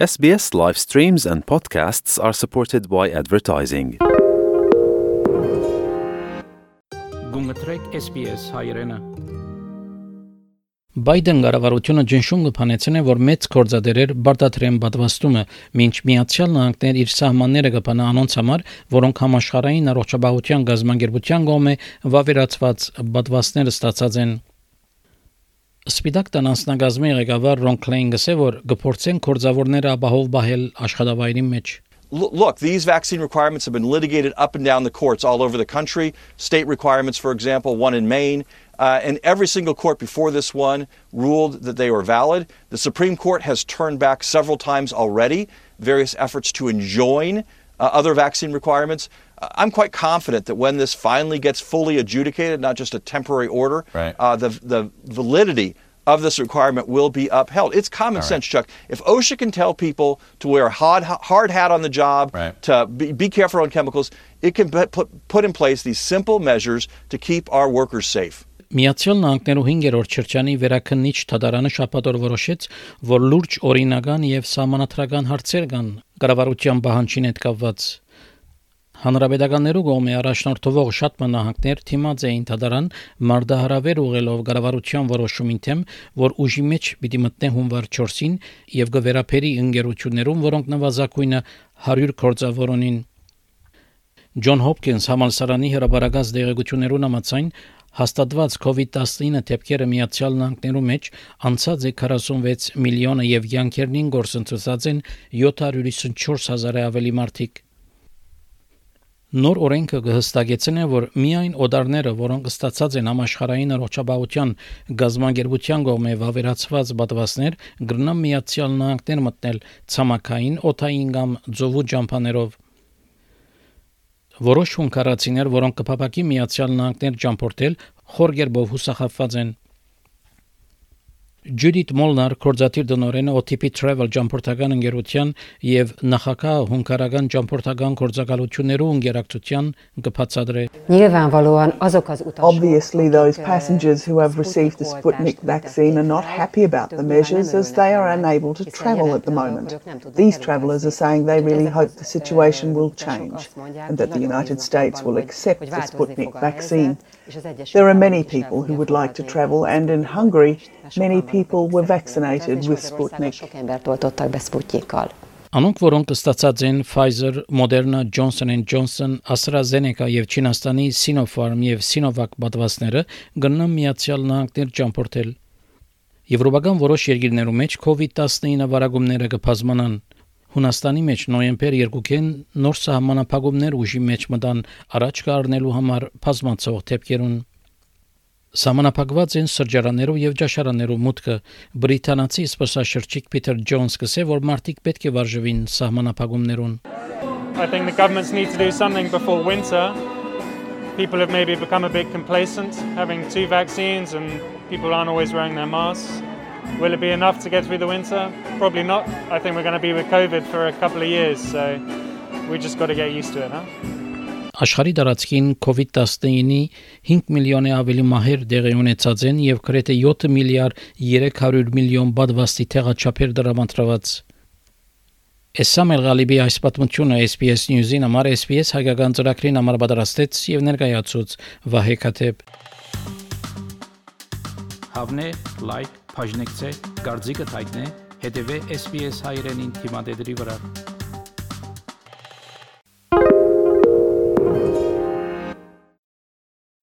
SBS live streams and podcasts are supported by advertising. Գունգտրեք SPS հայրենը։ Բայդեն կառավարությունը ջնշում կփանեցնե, որ մեծ կորձադերեր բարդատրեն պատվաստումը, մինչ Միացյալ Նահանգներ իր սահմանները կփանա անոնց համար, որոնք համաշխարհային առողջապահության գազམ་ագերբության կողմէ վավերացված պատվաստները ստացած են։ Սպիտակ տան անձնագազմի ղեկավար Ռոն Քլեին գսե, որ գործեն կորձավորները ապահով բահել աշխատավայրի մեջ։ L- look, these vaccine requirements have been litigated up and down the courts all over the country. State requirements, for example, one in Maine. Uh, and every single court before this one ruled that they were valid. The Supreme Court has turned back several times already various efforts to enjoin uh, other vaccine requirements. Uh, I'm quite confident that when this finally gets fully adjudicated, not just a temporary order, Right. uh, the, the validity of this requirement will be upheld. It's common sense, Chuck. If OSHA can tell people to wear a hard, hard hat on the job, Right. to be, be careful on chemicals, it can put, put, put in place these simple measures to keep our workers safe. Միացյալ Նահանգներու 5-րդ շրջանի վերաքննիչ թադարանը շաբաթօր որոշեց, որ լուրջ օրինական եւ սահմանադրական հարցեր կան կառավարության բանջին հետ կապված։ Հանրապետականներու կողմէ առաջնորդվող շատ մնահանգներ թիմած էին թադարան մարդահրավեր ուղելով կառավարության որոշումին թեմ, որ ուժի մեջ պիտի մտնե հունվար 4-ին եւ կվերապերի ընկերություններուն, որոնք նվազագույնը 100 կորձավորոնին Ջոն Հոփքինս համալսարանի հրաբարագած դեղեցություններուն համաձայն հաստատված COVID-19 թեփքերը Միացյալ Նահանգներու մեջ անցած է 46 միլիոնը եւ յանքերնին գործընթացած են 754 հազարը ավելի մարդիկ։ Նոր օրենքը կհստակեցնե, որ միայն օդարները, որոնք ստացած են համաշխարհային առողջապահության գազམ་ագերբության կողմէ վավերացված պատվաստներ, գրնան Միացյալ Նահանգներ մտնել ցամաքային, օթային կամ ծովու ջամփաներով։ Որոշ հունկարացիներ, որոնք կփապակի Միացյալ Նահանգներ ճամփորդել, խորգերբով հուսախապված են։ Ջուդիթ Մոլնար կորզատիր դնորենը OTP Travel ճամփորդական ընկերության եւ նախակահ հունկարական ճամփորդական կորզակալություններու ընկերակցության կբացատրե Nyilvánvalóan azok az utasok, Obviously, those akik, passengers who have received the Sputnik vaccine are not happy about the measures as they are unable to travel at the moment. These travellers are saying they really hope the situation will change and that the United States will accept the Sputnik vaccine. There are many people who would like to travel, and in Hungary, many people were vaccinated with Sputnik. Sok embert oltottak be Sputnikkal. Անոնք, որոնք ստացած են Pfizer, Moderna, Johnson Johnson, AstraZeneca եւ Չինաստանի Sinopharm եւ Sinovac պատվաստները գտնան Միացյալ Նահանգներ ճամփորդել։ Եվրոպական որոշ երկրներու մեջ COVID-19 վարագումները կբազմանան։ Հունաստանի մեջ նոյեմբեր 2-ին նոր սահմանափակումներ ուժի մեջ մտան առաջ կառնելու համար բազմացող թեփքերուն։ Սահմանափակված են սրճարաններով եւ ճաշարաններով մուտքը։ Բրիտանացի սպասաշրջիկ Պիտեր Ջոնս կսե, որ մարդիկ պետք է վարժվին սահմանափակումներուն։ I think the governments need to do something before winter. People have maybe become a bit complacent having two vaccines and people aren't always wearing their masks. Will it be enough to get through the winter? Probably not. I think we're going to be with COVID for a couple of years, so we just got to get used to it, huh? Աշխարհի տարածքին COVID-19-ի 5 միլիոնի ավելի մահեր դեղի ունեցած են եւ գրեթե 7 միլիարդ 300 միլիոն բադվաստի թեղաչափեր դրամատրված։ Էսամել Գալիբի այս պատմությունը SPS News-ին համար SPS հայկական ծրագրին համար պատրաստեց եւ ներկայացուց Վահե Քաթեփ։ Հավնե, լայք, բաժնեկցե, դարձիկը թայտնե, հետեւե SPS հայրենին թիմադեդի վրա։